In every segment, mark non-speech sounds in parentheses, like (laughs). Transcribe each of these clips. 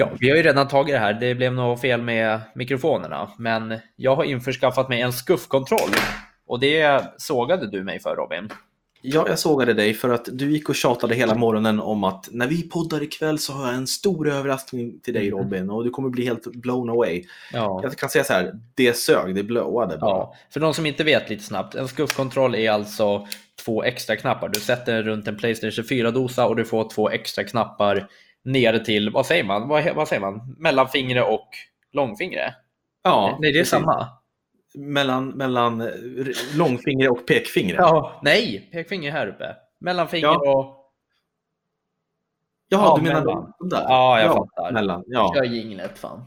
Ja, vi har ju redan tagit det här. Det blev nog fel med mikrofonerna, men jag har införskaffat mig en skuffkontroll och det sågade du mig för Robin. Ja, jag sågade dig för att du gick och tjatade hela morgonen om att när vi poddar ikväll så har jag en stor överraskning till dig Robin och du kommer bli helt blown away. Ja. Jag kan säga så här, det sög, det blowade bara. Ja, för de som inte vet lite snabbt, en skuffkontroll är alltså två extra knappar. Du sätter den runt en Playstation 4-dosa och du får två extra knappar ner till, vad säger man, vad, vad säger man, mellanfingre och långfingre? Ja, Nej, det är precis. samma. Mellan, mellan långfingre och pekfingre. Ja, nej, pekfinger här uppe. Mellanfinger Ja. och... Jaha, Ja, du menar mellan. de där? Ja, jag fattar. Mellan, ja. Kör jinglet fan.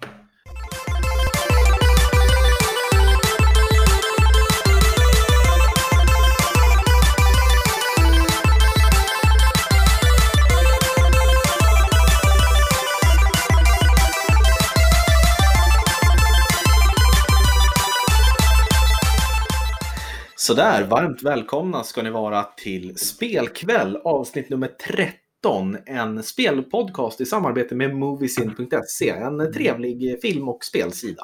Sådär, varmt välkomna ska ni vara till Spelkväll avsnitt nummer 13. En spelpodcast i samarbete med Moviesin.se. En trevlig film och spelsida.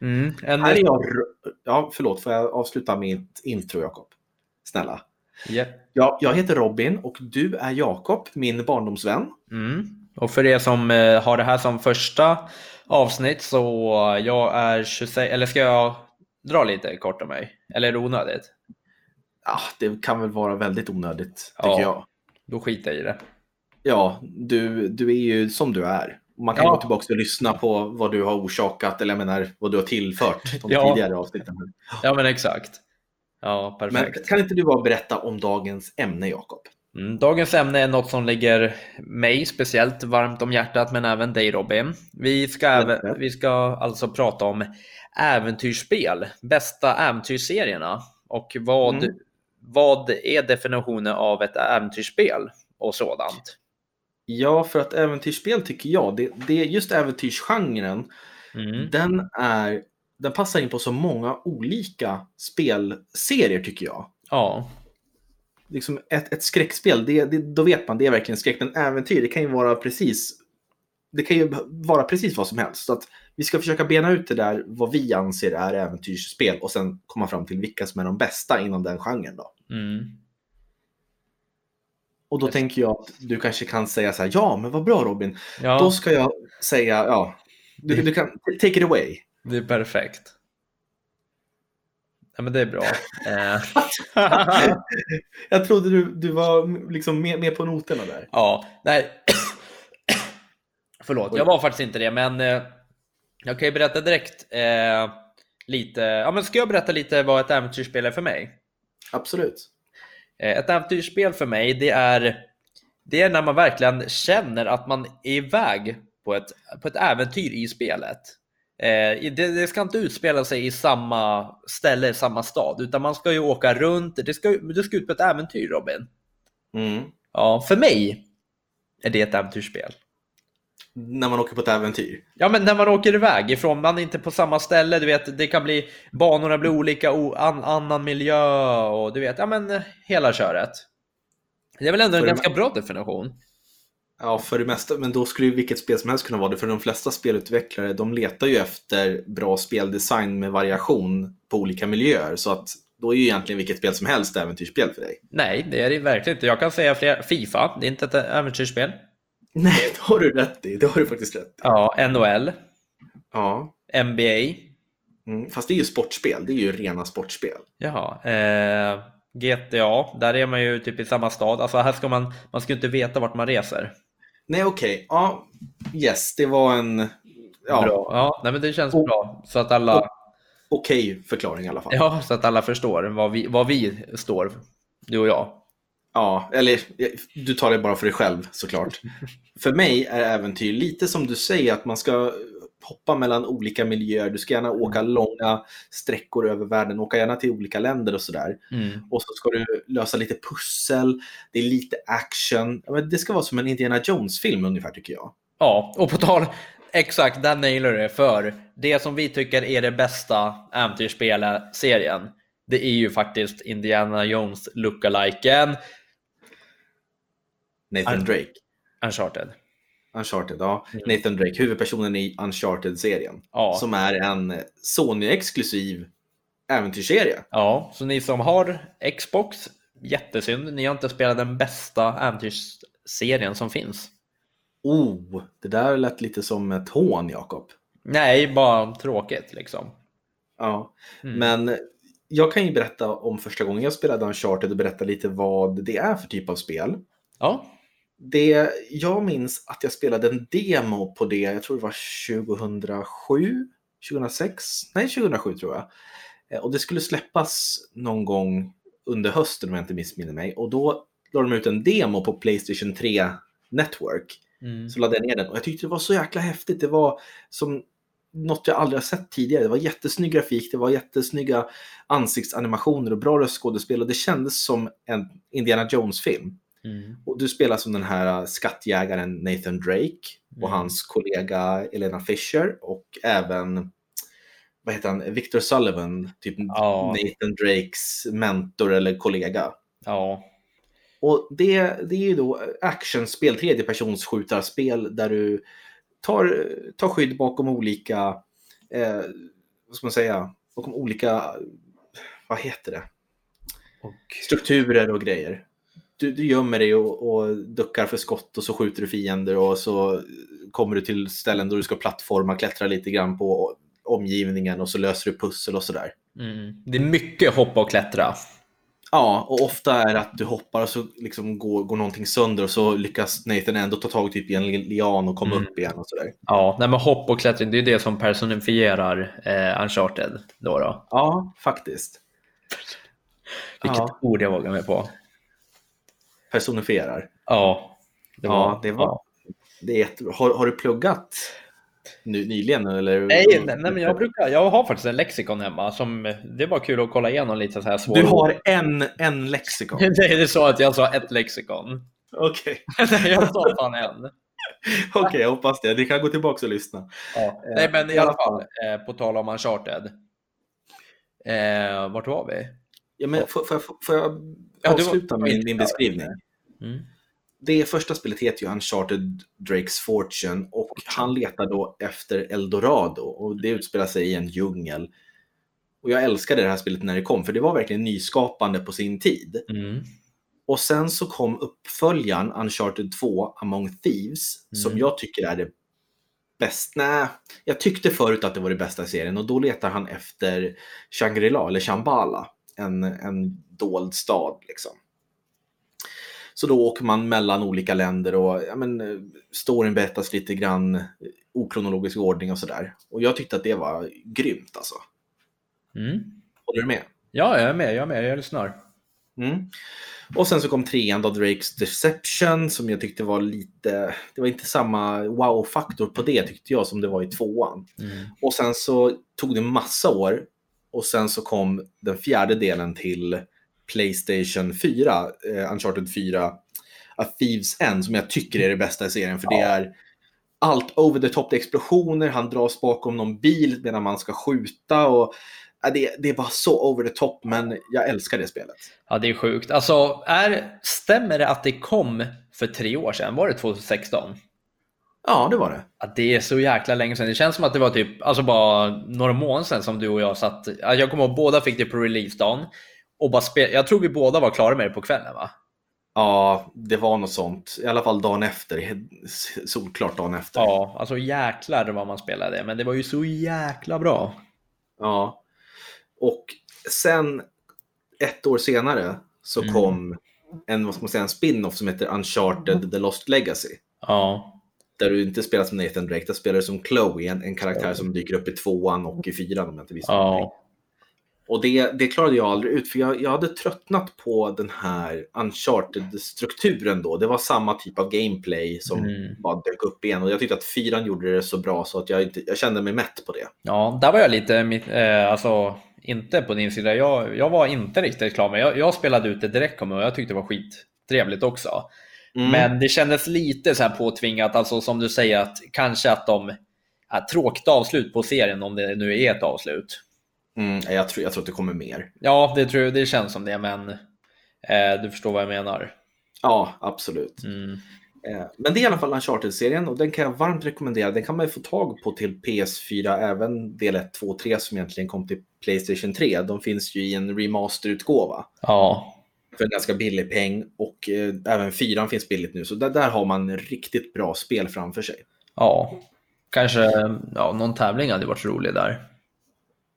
Mm, en... Här är jag... Ja, förlåt, får jag avsluta mitt intro, Jakob? Snälla. Ja. Ja, jag heter Robin och du är Jakob, min barndomsvän. Mm. Och för er som eh, har det här som första avsnitt så jag är 26, eller ska jag dra lite kort om mig? Eller är det onödigt? Ja, det kan väl vara väldigt onödigt, Ja. tycker jag. Då skiter jag i det. Ja, du, du är ju som du är. Man kan Ja. gå tillbaka och lyssna på vad du har orsakat, eller jag menar vad du har tillfört de (laughs) Ja. tidigare avsnitten. Ja men exakt. Ja, Men perfekt. kan inte du bara berätta om dagens ämne, Jakob? Mm, dagens ämne är något som ligger mig speciellt varmt om hjärtat, men även dig Robin. Vi ska, även, vi ska alltså prata om äventyrsspel, bästa äventyrsserierna och vad, Mm. Vad är definitionen av ett äventyrsspel och sådant. Ja, för att äventyrsspel tycker jag, det, det är just äventyrsgenren, Mm. den, är, den passar in på så många olika spelserier tycker jag. Ja, Liksom ett, ett skräckspel, det, det, då vet man det är verkligen skräck. Men äventyr, det kan ju vara precis det kan ju vara precis vad som helst. Så att vi ska försöka bena ut det där vad vi anser är äventyrsspel och sen komma fram till vilka som är de bästa inom den genren. Då. mm. Och då Yes. tänker jag att du kanske kan säga så här, ja men vad bra Robin. ja Då ska jag säga, ja, du, du kan, take it away. det är perfekt. Ja, men det är bra. (laughs) Eh, jag trodde du, du var liksom med, med på noterna där. Ja, nej. Förlåt, jag var faktiskt inte det, men eh, jag kan ju berätta direkt eh, lite. Ja, men ska jag berätta lite vad ett äventyrsspel är för mig? Absolut. Eh, ett äventyrsspel för mig, det är, det är när man verkligen känner att man är iväg på ett, på ett äventyr i spelet. Eh, det, det ska inte utspela sig i samma ställe, samma stad, utan man ska ju åka runt. Det ska, du ska ut på ett äventyr, Robin. Mm. Ja, för mig är det ett äventyrsspel. När man åker på ett äventyr. Ja, men när man åker iväg ifrån, man är inte på samma ställe, du vet, det kan bli, banorna blir olika, o, an, annan miljö och du vet, ja men eh, hela köret. Det är väl ändå en För- ganska bra definition. Ja, för det mesta, men då skulle ju vilket spel som helst kunna vara det. För de flesta spelutvecklare, de letar ju efter bra speldesign med variation på olika miljöer. Så att då är ju egentligen vilket spel som helst äventyrsspel för dig. Nej, det är det verkligen inte. Jag kan säga fler, Fifa, det är inte ett äventyrsspel. (laughs) Nej, det har du rätt i. Det har du faktiskt rätt i. Ja, NHL, Ja. NBA, Mm. Fast det är ju sportspel. Det är ju rena sportspel. jaha, eh, GTA, där är man ju typ i samma stad. Alltså här ska man, man ska inte veta vart man reser. Nej, okej. Ja, yes, det var en ja, Bra. Ja, nej, men det känns Och- bra. Så att alla... Okej förklaring i alla fall. Ja, så att alla förstår vad vi, vad vi står, du och jag. Ja, eller du tar det bara för dig själv såklart. för mig är äventyr lite som du säger att man ska hoppa mellan olika miljöer. Du ska gärna åka långa sträckor över världen, åka gärna till olika länder och sådär. Mm. Och så ska du lösa lite pussel, det är lite action. Men det ska vara som en Indiana Jones-film ungefär tycker jag. Ja, och på tal, exakt, där nailar du det. För det som vi tycker är det bästa äventyrsspelet-serien, det är ju faktiskt Indiana Jones lookaliken Nathan Ar- Drake. Uncharted. Uncharted, ja. Mm. Nathan Drake, huvudpersonen i Uncharted-serien. Ja. Som är en Sony-exklusiv äventyrsserie. ja, så ni som har Xbox, jättesynd. Ni har inte spelat den bästa äventyrsserien som finns. Oh, det där lät lite som ett hån, Jakob. Nej, bara tråkigt liksom. Ja, Mm. men jag kan ju berätta om första gången jag spelade Uncharted och berätta lite vad det är för typ av spel. Ja, Det, jag minns att jag spelade en demo på det, jag tror det var 2007, 2006, nej 2007 tror jag. Eh, Och det skulle släppas någon gång under hösten om jag inte missminner mig. Och då la de ut en demo på Playstation 3 Network. mm. Så laddade jag ner den och jag tyckte det var så jäkla häftigt. Det var som något jag aldrig har sett tidigare. Det var jättesnygg grafik, det var jättesnygga ansiktsanimationer och bra röstskådespel och det kändes som en Indiana Jones-film. Mm. Och du spelar som den här skattjägaren Nathan Drake och Mm. hans kollega Elena Fisher och även vad heter han, Victor Sullivan, typ Ja. Nathan Drakes mentor eller kollega. ja, Och det, det är ju då actionspel, tredjepersonsskjutarspel där du tar, tar skydd bakom olika, eh, vad ska man säga, bakom olika, vad heter det, och strukturer och grejer. Du, du gömmer dig och, och duckar för skott och så skjuter du fiender och så kommer du till ställen där du ska plattforma, klättra lite grann på omgivningen och så löser du pussel och sådär. mm. det är mycket hoppa och klättra. Ja, och ofta är det att du hoppar och så liksom går, går någonting sönder och så lyckas Nathan ändå ta tag typ i en li- lian och komma Mm. upp igen och sådär. Ja, nej, men hopp och klättring, det är det som personifierar eh, Uncharted. Då då. Ja, faktiskt. Vilket Ja. ord jag vågar mig på. Personifierar. Ja, det var, Ja, det var- ja. Det är. Har, har du pluggat nu, nyligen? Eller? Nej, nej, nej, men jag, brukar, jag har faktiskt en lexikon hemma. Som, det bara kul att kolla igenom lite så här svåra Du har en, en lexikon? (laughs) Nej, det så att jag sa ett lexikon. Okej, (laughs) Nej, jag sa fan en. (laughs) Okej, jag hoppas det. Ni kan gå tillbaka och lyssna. Ja. Eh, Nej, men i alla fall, eh, på tal om Uncharted. Eh, vart var vi? Ja, men får, får, jag, får jag avsluta var min, min beskrivning? Mm. Det första spelet heter ju Uncharted Drakes Fortune och han letar då efter Eldorado och det utspelar sig i en djungel. Och jag älskade det här spelet när det kom för det var verkligen nyskapande på sin tid. Mm. Och sen så kom uppföljaren Uncharted 2 Among Thieves som Mm. jag tycker är det bästa. Nej, jag tyckte förut att det var det bästa i serien och då letar han efter Shangri-La eller Shambhala, en, en dold stad liksom. Så då åker man mellan olika länder och ja, men, eh, storyn berättas lite grann i okronologisk ordning och sådär. Och jag tyckte att det var grymt alltså. Mm. Håller du med? Ja, jag är med, jag är med, jag lyssnar. Mm. Och sen så kom trean då, Drakes Deception, som jag tyckte var lite... Det var inte samma wow-faktor på det tyckte jag som det var i tvåan. Mm. Och sen så tog det massa år och sen så kom den fjärde delen till Playstation 4, eh, Uncharted 4, A Thieves End, som jag tycker är det bästa i serien. För det Ja. är allt over the top, det är explosioner, han dras bakom någon bil medan man ska skjuta. Och, ja, det, det är bara så over the top, men jag älskar det spelet. Ja, det är sjukt. Alltså, är, stämmer det att det kom för tre år sedan? Var det 2016? Ja, det var det. Ja, det är så jäkla länge sedan. Det känns som att det var typ, alltså bara några månader sedan som du och jag satt. ja, Jag kommer ihåg båda fick det på releasedagen. Och bara spel, jag tror vi båda var klara med det på kvällen va? Ja, det var något sånt. I alla fall dagen efter. Solklart dagen efter. Ja, alltså jäklar vad man spelade. Men det var ju så jäkla bra. Ja. Och sen ett år senare så Mm. kom en, vad ska man säga, en spin-off som heter Uncharted The Lost Legacy. Ja, Där du inte spelar som Nathan Drake, där spelar du som Chloe, en, en karaktär som dyker upp i tvåan och i fyran om jag inte visste ja, Och det, det klarade jag aldrig ut, för jag, jag hade tröttnat på den här Uncharted-strukturen då. Det var samma typ av gameplay som Mm. bara dök upp igen. Och jag tyckte att fyran gjorde det så bra så att jag, inte, jag kände mig mätt på det. ja. Där var jag lite, mitt- eh, alltså inte på din sida. Jag, jag var inte riktigt klar med. Jag, jag spelade ut det direkt och jag tyckte det var skittrevligt också. Mm. Men det kändes lite så här påtvingat, alltså som du säger att kanske att de är tråkigt avslut på serien om det nu är ett avslut. Mm, jag, tror, jag tror att det kommer mer. Ja, det, tror, det känns som det, men eh, du förstår vad jag menar. Ja, absolut. Mm. Eh, Men det är i alla fall Uncharted-serien och den kan jag varmt rekommendera. Den kan man ju få tag på till PS4, även del 1, 2 och 3 som egentligen kom till Playstation 3. De finns ju i en remasterutgåva Ja, för en ganska billig peng och eh, även 4 finns billigt nu. Så där, där har man riktigt bra spel framför sig. ja. Kanske ja, någon tävling hade varit rolig där.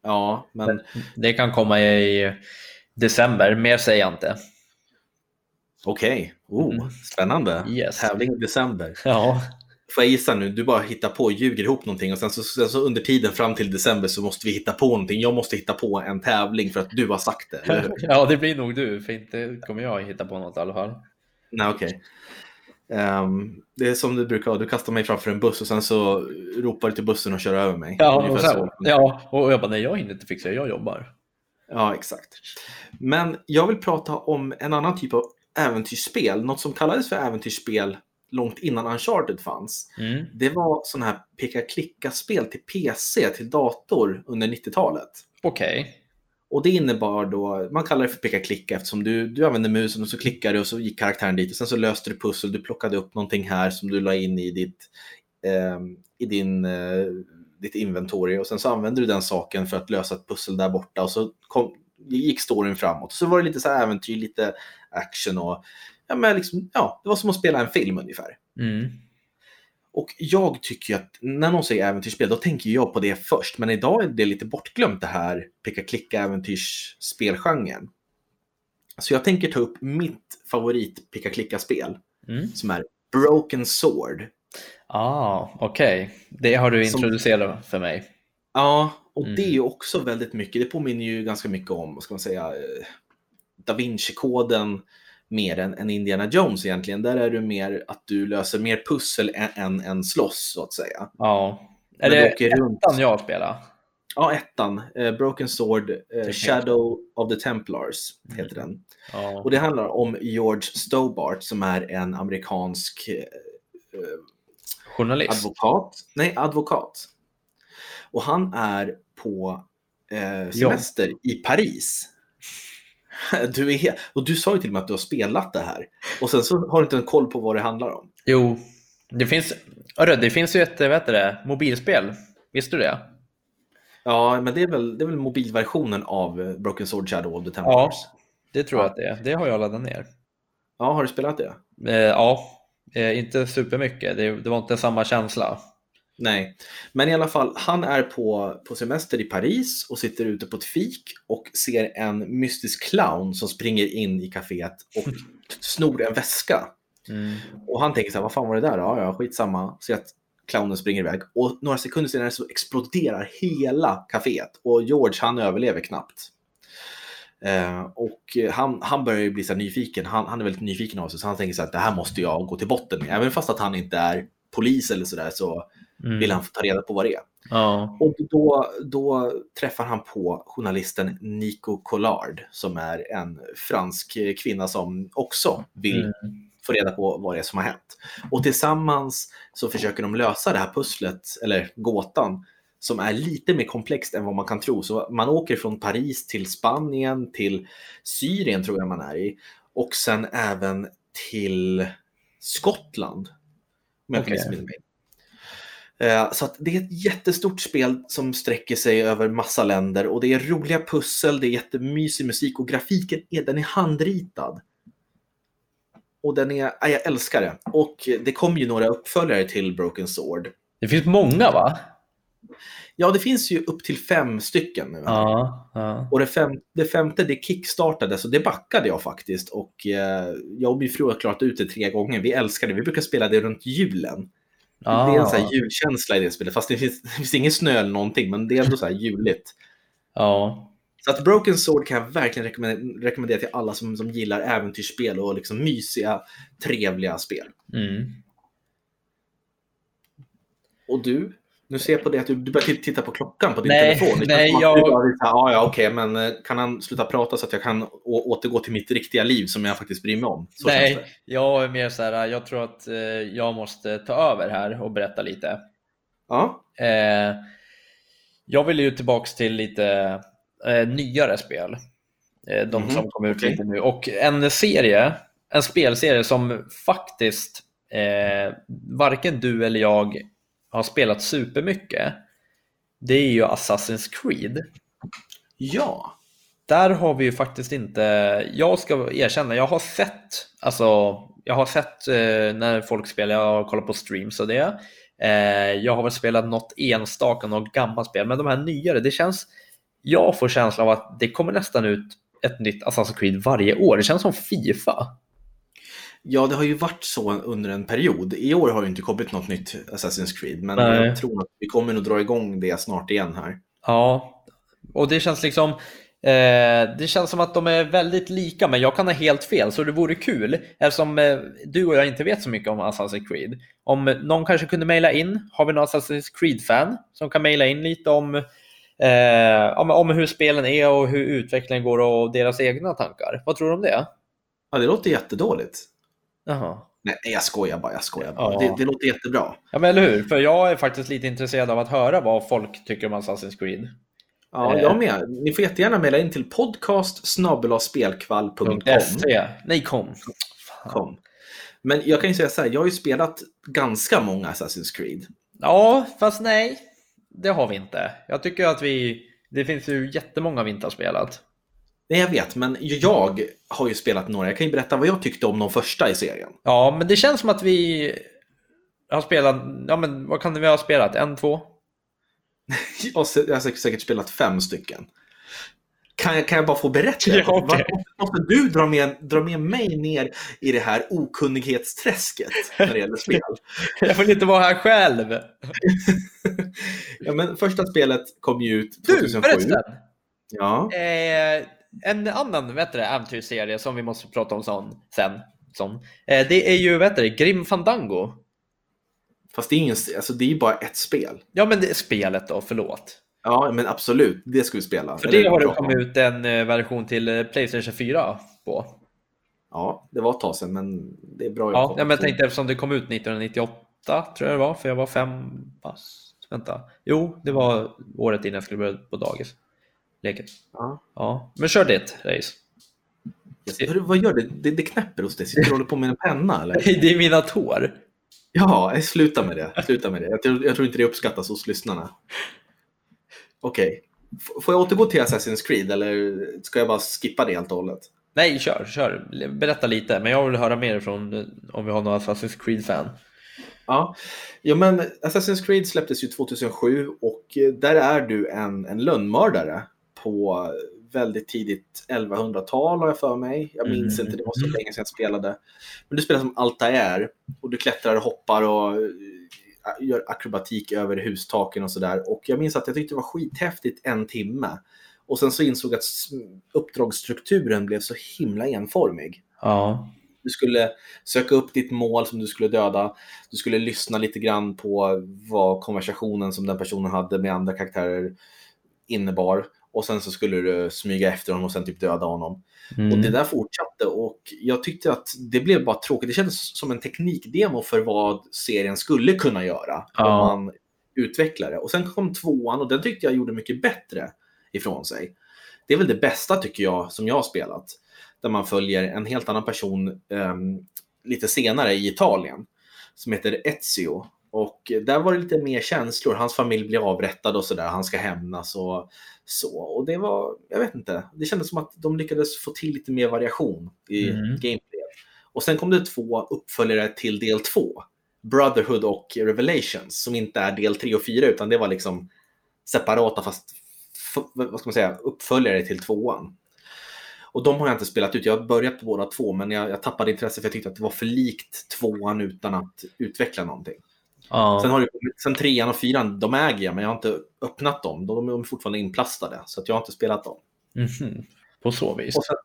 Ja, men Det kan komma i december, mer säger jag inte. okej. Oh, Mm. Spännande. Yes. Tävling i december. Ja, Får jag gissa nu, du bara hittar på och ljuger ihop någonting och sen så, sen så under tiden fram till december så måste vi hitta på någonting. Jag måste hitta på en tävling för att du har sagt det. (laughs) ja det blir nog du, för inte kommer jag hitta på något i alla fall. Nej, okej. Ehm, det är som du brukar du kastar mig framför en buss och sen så ropar du till bussen och kör över mig. Ja, och, sen, ja, och jag bara, nej jag hinner inte fixa det, jag jobbar. ja, exakt. Men jag vill prata om en annan typ av äventyrsspel, något som kallades för äventyrsspel långt innan Uncharted fanns. Mm. Det var sådana här peka-klicka-spel till PC, till dator under 90-talet. Okej. Och det innebar då, man kallar det för peka-klicka eftersom du, du använde musen och så klickade du och så gick karaktären dit och sen så löste du pussel, du plockade upp någonting här som du la in i ditt, ehm, i din, eh, ditt inventory och sen så använde du den saken för att lösa ett pussel där borta och så kom, gick storyn framåt. Så var det lite så här äventyr, lite action och ja, men liksom, ja, det var som att spela en film ungefär. Mm. Och jag tycker ju att när någon säger äventyrsspel, då tänker jag på det först. Men idag är det lite bortglömt det här peka-klicka-äventyrsspelgenren. Så jag tänker ta upp mitt favorit peka-klicka-spel Mm. som är Broken Sword. Ah, okej. Det har du Som- introducerat för mig. Ja, och Mm. det är ju också väldigt mycket, det påminner ju ganska mycket om, vad ska man säga, eh, Da Vinci-koden mer än, än Indiana Jones egentligen. Där är det mer att du löser mer pussel än, än, än slåss, så att säga. Ja. Är Men du det åker runt. ettan jag spelar? Ja, ettan. Eh, Broken Sword, eh, Shadow of the Templars heter den. Ja. Och det handlar om George Stobart som är en amerikansk eh, Journalist? advokat. Nej, advokat. Och han är på eh, semester i Paris. (laughs) Du är, och du sa ju till och med att du har spelat det här. Och sen så har du inte en koll på vad det handlar om. Jo, det finns, hörru, det finns ju ett vad heter det, mobilspel. Visste du det? Ja, men det är väl, det är väl mobilversionen av eh, Broken Sword Shadow of the Templars. Ja, det tror jag att det är. Det har jag laddat ner. ja har du spelat det? Eh, ja, eh, inte supermycket. Det, det var inte samma känsla. Nej, men i alla fall, han är på, på semester i Paris och sitter ute på ett fik och ser en mystisk clown som springer in i kaféet och (laughs) snor en väska. Mm. Och han tänker så här, vad fan var det där? Ja, ja, skitsamma. Ser att clownen springer iväg. Och några sekunder senare så exploderar hela kaféet och George han överlever knappt. Eh, och han, han börjar ju bli så nyfiken. Han, han är väldigt nyfiken av sig så han tänker så här, det här måste jag gå till botten med. Även fast att han inte är polis eller sådär så Mm. vill han få ta reda på vad det är. Ja. Och då, då träffar han på journalisten Nico Collard som är en fransk kvinna som också vill Mm. få reda på vad det är som har hänt. Och tillsammans så försöker de lösa det här pusslet, eller gåtan, som är lite mer komplext än vad man kan tro. Så man åker från Paris till Spanien, till Syrien tror jag man är i, och sen även till Skottland. Om jag okay. Eh, Så det är ett jättestort spel som sträcker sig över massa länder och det är roliga pussel, det är jättemysig musik och grafiken är, den är handritad. Och den är, ja, jag älskar det. Och det kom ju några uppföljare till Broken Sword. Det finns många va? Ja, det finns ju upp till fem stycken nu. Ja. ja. Och det, fem, det femte, det kickstartade, så det backade jag faktiskt. Och eh, jag och min fru har klarat ut det tre gånger. Vi älskar det. Vi brukar spela det runt julen. Det är en sån här julkänsla i det spelet. Fast det finns, (laughs) det finns ingen snö eller någonting, men det är ändå så här juligt. Ja. Så att Broken Sword kan jag verkligen rekommendera, rekommendera till alla som, som gillar äventyrsspel och liksom mysiga, trevliga spel. Mm. Och du? Nu ser jag på det att du, du börjar titta på klockan på din Nej, telefon. Det nej, jag- du bara vill säga, Ja, ja, okej, men eh, kan han sluta prata så att jag kan återgå till mitt riktiga liv som jag faktiskt bryr mig om? Så Nej, jag är mer så här, jag tror att eh, jag måste ta över här och berätta lite. Ja, Eh, jag vill ju tillbaks till lite eh, nyare spel. Eh, de Mhm, som kommer ut lite nu. Och en serie, en spelserie som faktiskt eh, varken du eller jag har spelat supermycket, det är ju Assassin's Creed. Ja. Där har vi ju faktiskt inte, jag ska erkänna, jag har sett, alltså, jag har sett eh, när folk spelar, jag har kollat på streams och det. Eh, jag har väl spelat något enstaka, något gammalt spel, men de här nyare, det känns, jag får känslan av att det kommer nästan ut ett nytt Assassin's Creed varje år. Det känns som Fifa. Ja, det har ju varit så under en period. I år har det inte kommit något nytt Assassin's Creed, men Nej. jag tror att vi kommer nog dra igång det snart igen här. Ja, och det känns liksom eh, det känns som att de är väldigt lika, men jag kan ha helt fel, så det vore kul eftersom eh, du och jag inte vet så mycket om Assassin's Creed. Om någon kanske kunde mejla in, har vi någon Assassin's Creed-fan som kan mejla in lite om, eh, om, om hur spelen är och hur utvecklingen går och deras egna tankar. Vad tror du om det? Ja, det låter jättedåligt. Jaha. Nej, jag skojar bara. Jag skojar bara. Ja. Det, det låter jättebra. Ja, men eller hur? För jag är faktiskt lite intresserad av att höra vad folk tycker om Assassin's Creed. Ja, Eh. jag med. Ni får jättegärna mejla in till podcast. Nej, kom. Fan. Kom. Men jag kan ju säga så här, jag har ju spelat ganska många Assassin's Creed. Ja, fast nej. Det har vi inte. Jag tycker att vi... Det finns ju jättemånga vi inte har spelat. Nej, jag vet, men jag har ju spelat några. Jag kan ju berätta vad jag tyckte om de första i serien. Ja, men det känns som att vi har spelat... Ja, men vad kan vi ha spelat? En, två? (laughs) Jag har säkert- spelat fem stycken. Kan jag, kan jag bara få berätta? (laughs) Ja, okej. Varför måste du dra med, dra med mig ner i det här okunnighetsträsket när det gäller spel? (laughs) Jag vill inte vara här själv. ja, men första spelet kom ju ut Du, 2007. förresten. Ja. Eh, en annan vet du, det, äventyrsserie som vi måste prata om sån, sen. Sån. Eh, det är ju vet du, Grim Fandango. Fast det är, ingen, alltså, det är ju bara ett spel. Ja, men det är spelet då, förlåt. Ja, men absolut. Det ska vi spela. För det har det kommit ut en eh, version till eh, Playstation 4 på. Ja, det var ett tag sedan, men det är bra. Ja, kom ja, men jag tänkte eftersom det kom ut 1998 tror jag det var, för jag var fem bast. Vänta. Jo, det var året innan jag skulle börja på dagis. Leket. Ja. Ja, men kör ditt race. Hörru, vad gör det? det? Det knäpper hos dig. Sitter du och håller på med en penna eller? Det är mina tår. Ja, sluta med det. Sluta med det. Jag tror, jag tror inte det uppskattas hos lyssnarna. Okej. F- Får jag återgå till Assassin's Creed eller ska jag bara skippa det helt och hållet? Nej, kör, kör. Berätta lite, men jag vill höra mer från om vi har några Assassin's Creed-fan. Ja. ja, men Assassin's Creed släpptes ju 2007 och där är du en, en lönnmördare på väldigt tidigt 1100-tal har jag för mig. Jag minns Mm. inte, det var så länge sedan jag spelade. Men du spelar som Altair och du klättrar och hoppar och eh, gör akrobatik över hustaken och sådär. Och jag minns att jag tyckte det var skithäftigt en timme. Och sen så insåg jag att uppdragsstrukturen blev så himla enformig. Ja. Du skulle söka upp ditt mål som du skulle döda. Du skulle lyssna lite grann på vad konversationen som den personen hade med andra karaktärer innebar. Och sen så skulle du smyga efter honom och sen typ döda honom. Mm. Och det där fortsatte och jag tyckte att det blev bara tråkigt. Det kändes som en teknikdemo för vad serien skulle kunna göra Ja. om man utvecklar det. Och sen kom tvåan och den tyckte jag gjorde mycket bättre ifrån sig. Det är väl det bästa tycker jag som jag har spelat. Där man följer en helt annan person ehm, lite senare i Italien som heter Ezio. Och där var det lite mer känslor. Hans familj blir avrättad och sådär. Han ska hämnas och så. Och det var, jag vet inte, det kändes som att de lyckades få till lite mer variation i Mm. gameplay. Och sen kom det två uppföljare till del två. Brotherhood och Revelations som inte är del 3 och 4 utan det var liksom separata fast vad ska man säga, uppföljare till tvåan. Och de har jag inte spelat ut. Jag har börjat på båda två men jag, jag tappade intresse för jag tyckte att det var för likt tvåan utan att utveckla någonting. Ja. Sen, har det, sen trean och fyran, de äger jag men jag har inte öppnat dem. De är fortfarande inplastade så jag har inte spelat dem. Mhm. På så vis. Och sen,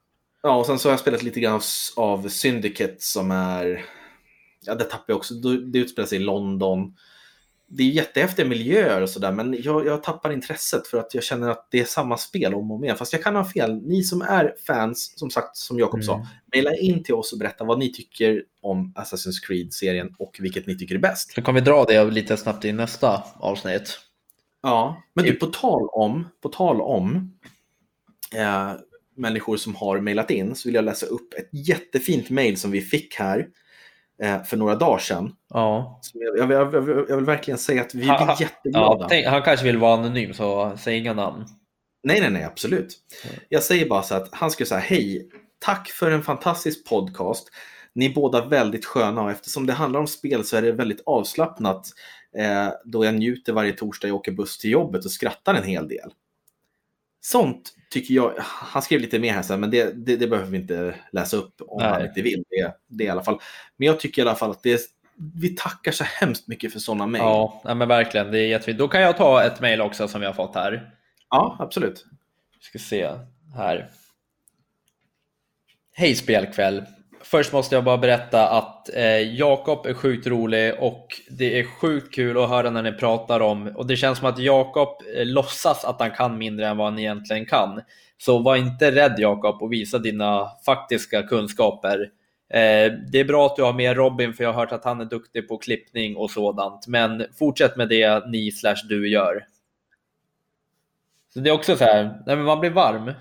ja, och sen så har jag spelat lite grann av, av Syndicate som är... Ja, det tappar jag också. Det utspelar sig i London. Det är jättehäftiga miljöer och sådär, men jag, jag tappar intresset för att jag känner att det är samma spel om och om igen. Fast jag kan ha fel. Ni som är fans, som sagt, som Jakob sa, Mm. mejla in till oss och berätta vad ni tycker om Assassin's Creed-serien och vilket ni tycker är bäst. Så kan vi dra det lite snabbt i nästa avsnitt. Ja, men du, på tal om, på tal om eh, människor som har mejlat in så vill jag läsa upp ett jättefint mejl som vi fick här för några dagar sedan. Ja. Jag, jag, jag, jag, vill verkligen säga att vi blir ha- jätteglada. Ja, tänk, han kanske vill vara anonym, så säg inga namn. Nej, nej, nej, absolut. Jag säger bara så att han skulle säga hej, tack för en fantastisk podcast. Ni är båda väldigt sköna och eftersom det handlar om spel så är det väldigt avslappnat eh, då jag njuter varje torsdag jag åker buss till jobbet och skrattar en hel del. Sånt tycker jag, han skrev lite mer här sen, men det, det, det behöver vi inte läsa upp om Nej. han inte vill. Det, det i alla fall. Men jag tycker i alla fall att det vi tackar så hemskt mycket för sådana mejl. Ja, men verkligen. Det är jättefint. Då kan jag ta ett mejl också som vi har fått här. ja, absolut. Vi ska se här. Hej spelkväll. Först måste jag bara berätta att eh, Jakob är sjukt rolig och det är sjukt kul att höra när ni pratar om och det känns som att Jakob eh, låtsas att han kan mindre än vad han egentligen kan. Så var inte rädd Jakob och visa dina faktiska kunskaper. Eh, det är bra att du har med Robin för jag har hört att han är duktig på klippning och sådant. Men fortsätt med det ni slash du gör. Så det är också så här, nej men man blir varm.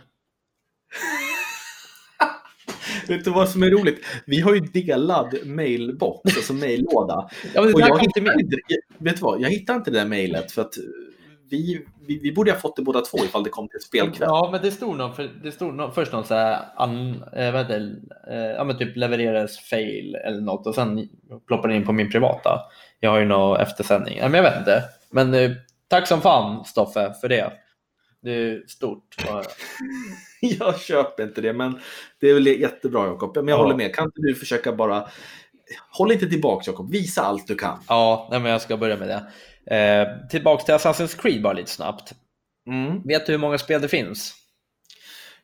Vet du vad som är roligt? Vi har ju delad mailbox, alltså maillåda. Ja, Och jag inte inte, vet du vad? Jag hittar inte det där mejlet för att vi, vi, vi borde ha fått det båda två ifall det kom till spelkväll. Ja, men det stod någon, för, det stod någon, först någon så här, an, eh, vad heter det, eh, ja men typ levererades fail eller något och sen ploppade det in på min privata. Jag har ju någon eftersändning, ja, men jag vet inte. Men eh, tack som fan Stoffe för det. Det är stort. (laughs) Jag köper inte det, men det är väl jättebra Jakob. Men jag Ja. håller med. Kan inte du försöka bara... Håll inte tillbaka Jakob. Visa allt du kan. Ja, nej, men jag ska börja med det. Eh, tillbaks till Assassin's Creed bara lite snabbt. Mm. Vet du hur många spel det finns?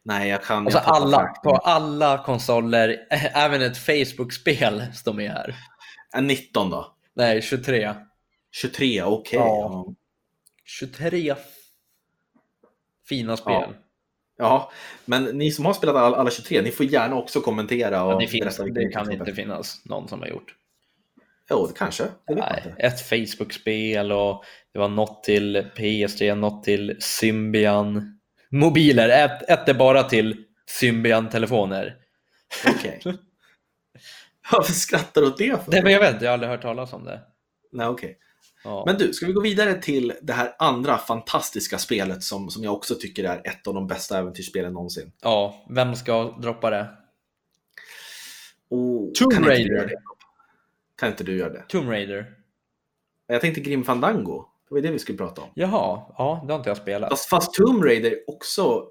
Nej, jag kan... Alltså jag alla, på alla konsoler, (laughs) även ett Facebook-spel står med här. Äh, 19 då? Nej, 23. 23, okej. Ja. Ja. 23 fina spel. Ja. ja, men ni som har spelat alla, alla 23, ni får gärna också kommentera. Och Ja, det, finns, det kan inte finnas någon som har gjort. Jo, det kanske. Det Nej, ett Facebook-spel och det var något till PS3, något till Symbian mobiler. Ett, ett är bara till Symbian-telefoner. Okej. (laughs) Varför skrattar du åt det för? Nej, men jag vet inte, jag har aldrig hört talas om det. Nej, okej. Ja. Men du, ska vi gå vidare till det här andra fantastiska spelet som, som jag också tycker är ett av de bästa äventyrsspelen någonsin? ja, vem ska droppa det? Oh, Tomb kan inte Raider. göra det? Kan inte du göra det? Tomb Raider. Jag tänkte Grim Fandango. Det var det vi skulle prata om. Jaha, ja, det har inte jag spelat. Fast, fast Tomb Raider också,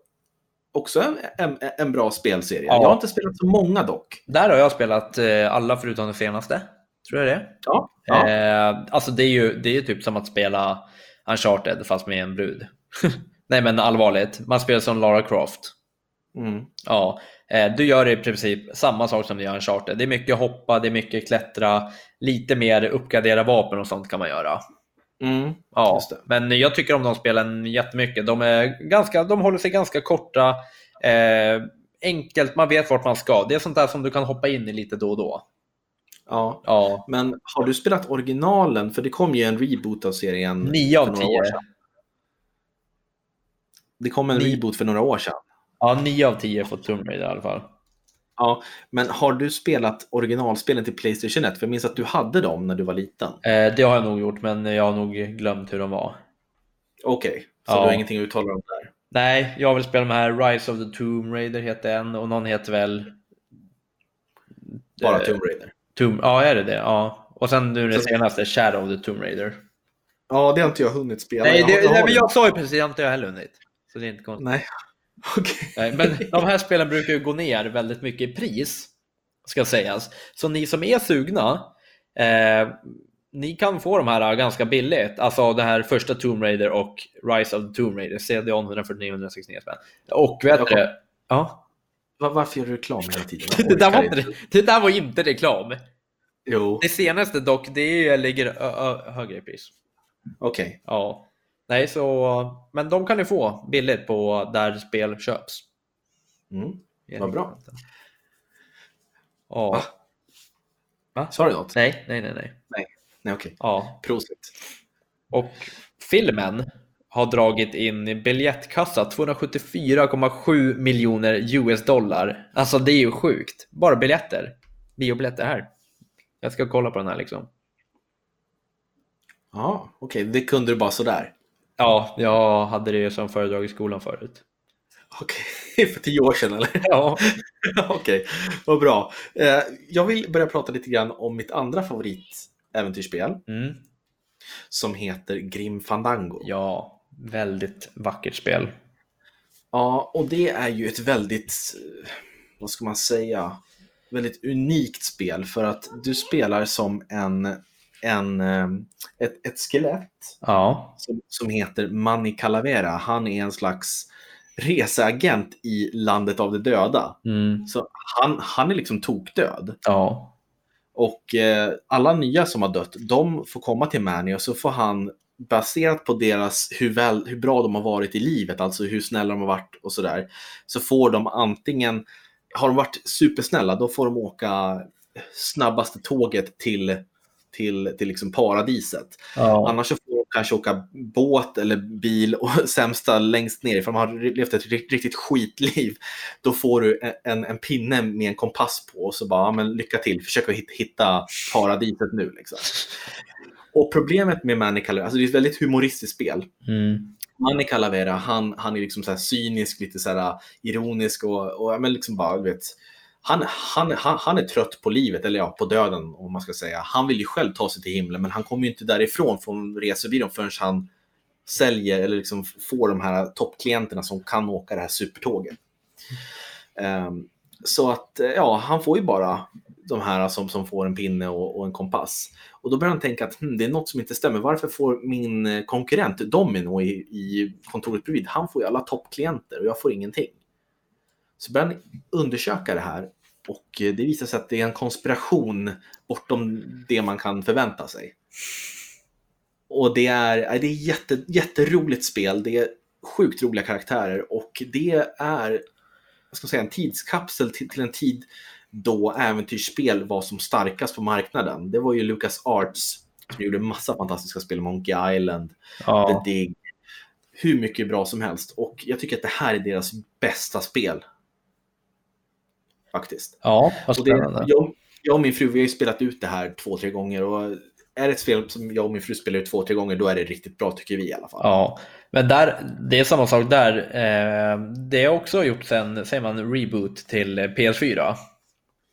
också en, en, en bra spelserie. Ja. Jag har inte spelat så många dock. Där har jag spelat eh, alla förutom det senaste. Tror jag det? Ja, ja. Eh, alltså det är ju det är ju typ som att spela Uncharted fast med en brud. (laughs) Nej men allvarligt, man spelar som Lara Croft. Mm. Ja, eh, du gör i princip samma sak som du gör i Uncharted. Det är mycket hoppa, det är mycket klättra, lite mer uppgradera vapen och sånt kan man göra. Mm. Ja, men jag tycker om de spelen jättemycket. De, är ganska, de håller sig ganska korta. Eh, enkelt, man vet vart man ska. Det är sånt där som du kan hoppa in i lite då och då. Ja. Ja, Men har du spelat originalen? För det kom ju en reboot av serien. 9 av för några år 10. sedan. Det kom en Ni- reboot för några år sedan. Ja, 9 av 10 får Tomb Raider i alla fall. Ja, men har du spelat originalspelen till Playstation 1? För jag minns att du hade dem när du var liten. Eh, det har jag nog gjort, men jag har nog glömt hur de var. Okej, så Ja. du har ingenting att uttala om där? Nej, jag vill spela de här Rise of the Tomb Raider heter en och någon heter väl... Bara Eh, Tomb Raider? Tomb... Ja, är det det? Ja. Och sen nu det senaste, Shadow of the Tomb Raider. Ja, det har inte jag hunnit spela. Nej, Jag det, har- jag har nej men jag sa ju precis, det har inte jag heller hunnit. Så det är inte konstigt. Nej, (laughs) okej. Nej, men de här spelen brukar ju gå ner väldigt mycket i pris, ska sägas. Så ni som är sugna, eh, ni kan få de här ganska billigt. Alltså det här första Tomb Raider och Rise of the Tomb Raider, CD-ON 149-169 spänn. Och vet Jag du? Ja. Va- Varför gör du reklam hela tiden? Jag (laughs) Det där, var inte, det där var inte reklam. Jo, Det senaste dock, det är, ligger ö, ö, högre i pris. okej. Ja. Nej, så, men de kan ni få billigt på där spel köps. Mm. Vad bra. Ja. Va? Sa du något? Nej, nej, nej, nej. Nej, okej. Ja. Prosit. Och filmen har dragit in i biljettkassa 274,7 miljoner US dollar. Alltså det är ju sjukt. Bara biljetter. Biobiljetter här. Jag ska kolla på den här liksom. Ja, okej. Det kunde du bara sådär. Ja, jag hade det som föredrag i skolan förut. Okej, (laughs) för tio år sedan eller? Ja, (laughs) Okej, vad bra. Eh, Jag vill börja prata lite grann om mitt andra favoritäventyrsspel mm. som heter Grim Fandango. ja väldigt vackert spel. Ja, och det är ju ett väldigt, vad ska man säga, väldigt unikt spel för att du spelar som en, en, eh, ett, ett skelett Ja, som, som heter Manny Calavera. Han är en slags reseagent i landet av de döda. mm. Så han, han är liksom tokdöd. ja, Och eh, alla nya som har dött, de får komma till Manny och så får han baserat på deras, hur, väl, hur bra de har varit i livet, alltså hur snälla de har varit och sådär, så får de antingen, har de varit supersnälla, då får de åka snabbaste tåget till, till, till liksom paradiset. ja. Annars så får de kanske åka båt eller bil och (laughs) sämsta längst ner, för de har levt ett ri- riktigt skitliv. Då får du en- en, en pinne med en kompass på och så bara, men lycka till, försök att hit- hitta paradiset nu. Liksom. Och problemet med Manny Calavera, alltså det är ett väldigt humoristiskt spel. Mm. Manny Calavera, han, han är liksom så cynisk, lite så här ironisk och, och men liksom bara, vet, han, han, han, han är trött på livet, eller ja, på döden om man ska säga. Han vill ju själv ta sig till himlen, men han kommer ju inte därifrån från resebyrån förrän han säljer eller liksom får de här toppklienterna som kan åka det här supertåget. Ehm, så att, eh, ja, han får ju bara de här som, som får en pinne och, och en kompass. Och då börjar han tänka att hm, det är något som inte stämmer. Varför får min eh, konkurrent Domino i, i kontoret bredvid, han får ju alla toppklienter och jag får ingenting. Så börjar han undersöka det här och eh, det visar sig att det är en konspiration bortom det man kan förvänta sig. Och det är, det är jätte, jätteroligt spel. Det är sjukt roliga karaktärer och det är vad ska säga, en tidskapsel till, till en tid då äventyrsspel var som starkast på marknaden. Det var ju Lucas Arts som gjorde massa fantastiska spel, Monkey Island, ja. The Dig, hur mycket bra som helst. Och jag tycker att det här är deras bästa spel. Faktiskt. ja vad Och det, spännande. jag, jag och min fru vi har ju spelat ut det här två, tre gånger. Och är det ett spel som jag och min fru spelar ut två, tre gånger, då är det riktigt bra tycker vi i alla fall. Ja, men där, det är samma sak där. Eh, det har också gjort sen, säger man, reboot till eh, PS4.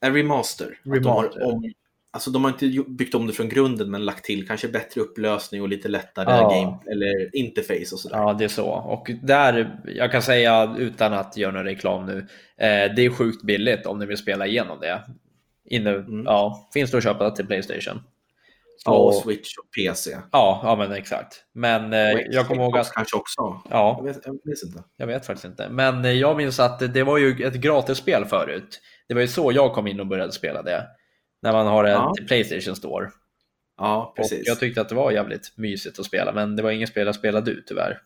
En remaster. De Remaster. har, om, alltså de har inte byggt om det från grunden men lagt till kanske bättre upplösning och lite lättare Ja. game eller interface och sådär. Ja, det är så. Och där, jag kan säga utan att göra någon reklam nu, eh, det är sjukt billigt om ni vill spela igenom det. Inne, Mm. ja, finns det att köpa till Playstation. Ja, och Switch och PC. Ja, ja men exakt. Men eh, jag kommer ihåg att, kanske också. Jag ja, vet, jag vet inte. jag vet faktiskt inte. Men eh, jag minns att det var ju ett gratisspel förut. Det var ju så jag kom in och började spela det. När man har en Ja. Playstation Store. Ja, precis. Och jag tyckte att det var jävligt mysigt att spela, men det var ingen spel jag spelade ut tyvärr.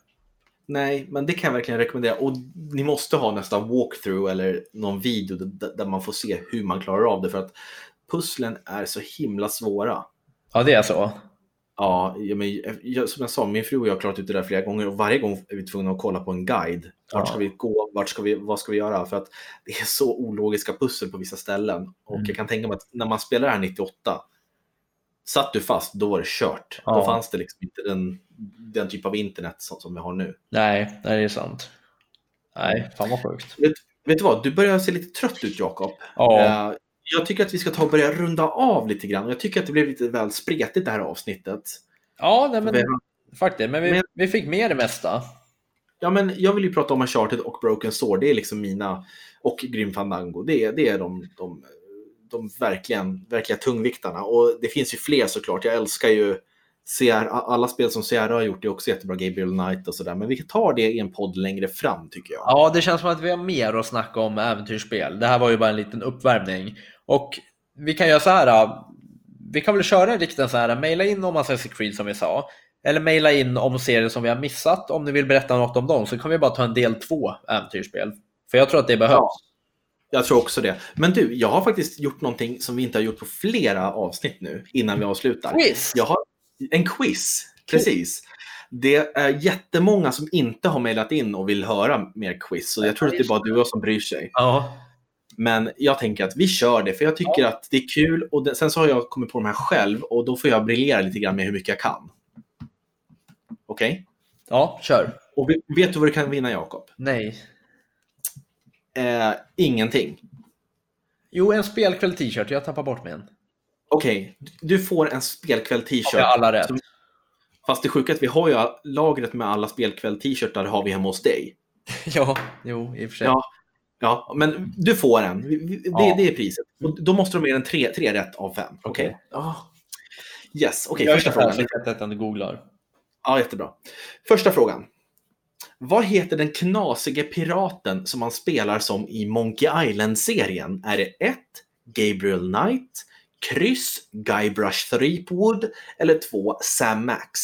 Nej, men det kan jag verkligen rekommendera. Och ni måste ha nästan walkthrough eller någon video där man får se hur man klarar av det. För att pusslen är så himla svåra. Ja, det är så. Ja, men, jag, som jag sa, min fru och jag har klarat ut det där flera gånger och varje gång är vi tvungna att kolla på en guide. Vart ska vi gå? Vart ska vi, vad ska vi göra? För att det är så ologiska pussel på vissa ställen. Och Mm. jag kan tänka mig att när man spelar det här 98, satt du fast, då var det kört. Ja. Då fanns det liksom inte den, den typ av internet som, som vi har nu. Nej, det är sant. Nej, fan vad sjukt. Vet du vad, du börjar se lite trött ut Jakob. Ja, Eh, Jag tycker att vi ska ta och börja runda av lite grann. Jag tycker att det blev lite väl spretigt det här avsnittet. ja nej, men Vi- faktiskt. Men vi, Men- vi fick med det mesta. Ja, men jag vill ju prata om Uncharted och Broken Sword. Det är liksom mina... Och Grim Fandango. Det är, det är de, de, de verkligen, verkliga tungviktarna. Och det finns ju fler såklart. Jag älskar ju Sierra, alla spel som Sierra har gjort är också jättebra. Gabriel Knight och sådär. Men vi tar det i en podd längre fram tycker jag. Ja, det känns som att vi har mer att snacka om äventyrsspel. Det här var ju bara en liten uppvärmning. Och vi kan göra så här. äh, Vi kan väl köra en riktig så här, mejla in om Assassin's Creed som vi sa. Eller mejla in om serier som vi har missat. Om ni vill berätta något om dem så kan vi bara ta en del två äventyrsspel. För jag tror att det behövs. Ja. Jag tror också det. Men du, jag har faktiskt gjort någonting som vi inte har gjort på flera avsnitt nu innan vi avslutar. Quiz! Jag har en quiz, precis. Det är jättemånga som inte har mejlat in och vill höra mer quiz. Så jag tror att det är bara du och jag som bryr sig. Ja. Men jag tänker att vi kör det, för jag tycker att det är kul. Och det, sen så har jag kommit på de här själv och då får jag briljera lite grann med hur mycket jag kan. Okej? Ja, kör. Och vet- du vad du kan vinna, Jakob? Nej. Eh, ingenting. Jo, en spelkväll t-shirt. Jag tappar bort min. Okej, du får en spelkväll t-shirt. Har alla rätt? Som- Fast det sjuka är att vi har ju lagret med alla spelkväll t-shirtar har vi hemma hos dig. (laughs) Ja, jo, i och för sig. Ja, ja men du får en. Det, Ja. det är priset. Och då måste de ge en tre, tre rätt av fem. Okej? Okej. Ja. Yes, okej. jag första frågan. här, att du googlar. Ja, jättebra. Första frågan. Vad heter den knasige piraten som man spelar som i Monkey Island-serien? Är det 1. Gabriel Knight, kryss Guybrush Threepwood eller 2. Sam Max?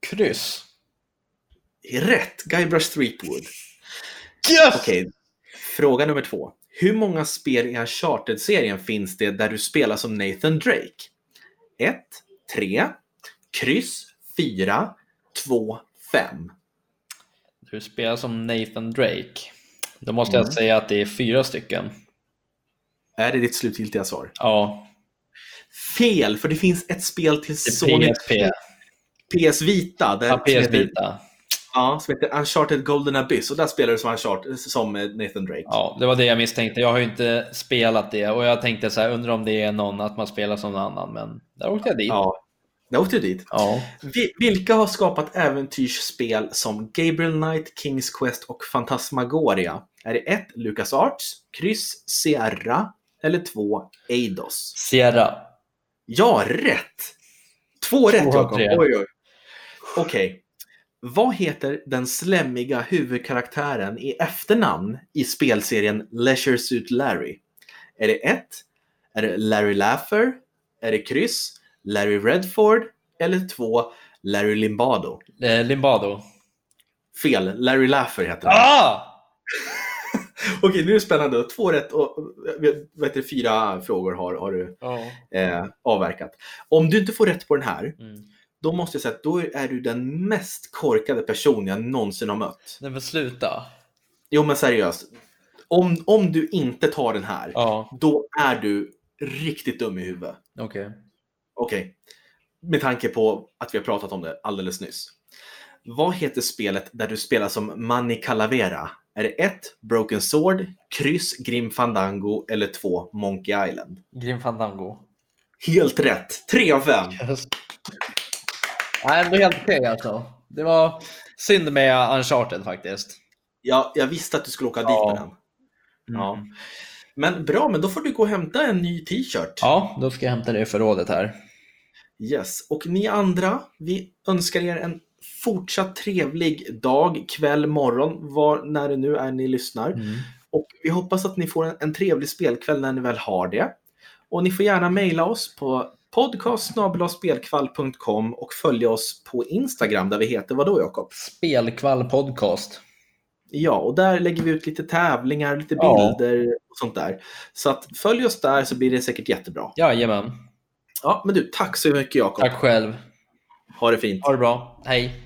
Kryss. Rätt! Guybrush Threepwood. Yes! Okej, fråga nummer två. Hur många spel i Uncharted-serien finns det där du spelar som Nathan Drake? 1, 3, kryss, 4, 2, 5. Du spelar som Nathan Drake. Då måste Mm. jag säga att det är fyra stycken. Är det ditt slutgiltiga svar? Ja, Fel, för det finns ett spel till Sony PSP. PS Vita. Där, Ja, PS Vita. Ja, som heter Uncharted Golden Abyss. Och där spelar du som, Uncharted, som eh, Nathan Drake. Ja, det var det jag misstänkte. Jag har ju inte spelat det och jag tänkte så här, undrar om det är någon att man spelar som någon annan, men där åkte jag dit. Ja, där åkte du dit. Ja. Vi- Vilka har skapat äventyrsspel som Gabriel Knight, King's Quest och Phantasmagoria? Är det 1. LucasArts, kryss Sierra eller 2. Eidos? Sierra. Ja, rätt! Två rätt Jakob. Oj, oj. Okej. Vad heter den slämmiga huvudkaraktären i efternamn i spelserien Leisure Suit Larry? Är det 1. Är det Larry Laffer? Är det kryss? Larry Redford? Eller 2. Larry Limbado? Eh, Limbado. Fel, Larry Laffer heter han. Ah! (laughs) Okej, nu är det spännande. Två rätt och vad heter, det, fyra frågor har, har du Ja. eh, avverkat. Om du inte får rätt på den här, Mm. Då måste jag säga att då är du den mest korkade person jag någonsin har mött. Nej men sluta. Jo men seriöst. Om, om du inte tar den här, Ja, då är du riktigt dum i huvudet. okej. Okej. Med tanke på att vi har pratat om det alldeles nyss. Vad heter spelet där du spelar som Manny Calavera? Är det 1. Broken Sword, kryss Grim Fandango eller 2. Monkey Island? Grim Fandango. Helt rätt! 3 av 5. Yes. Nej, ändå helt okej alltså. Det var synd med Uncharted faktiskt. Ja, jag visste att du skulle åka dit Ja. med den. Ja. Mm. Men bra, men då får du gå och hämta en ny t-shirt. Ja, då ska jag hämta det i förrådet här. Yes. Och ni andra, vi önskar er en fortsatt trevlig dag, kväll, morgon, var, när det nu är ni lyssnar. Mm. Och vi hoppas att ni får en, en trevlig spelkväll när ni väl har det. Och ni får gärna mejla oss på podcast.spelkvall.com och följa oss på Instagram där vi heter vadå Jakob? Spelkvall podcast. Ja, och där lägger vi ut lite tävlingar, lite Ja. bilder och sånt där. Så att följ oss där så blir det säkert jättebra. Jajamän. Ja, men du, tack så mycket Jakob. Tack själv. Ha det fint. Ha det bra. Hej.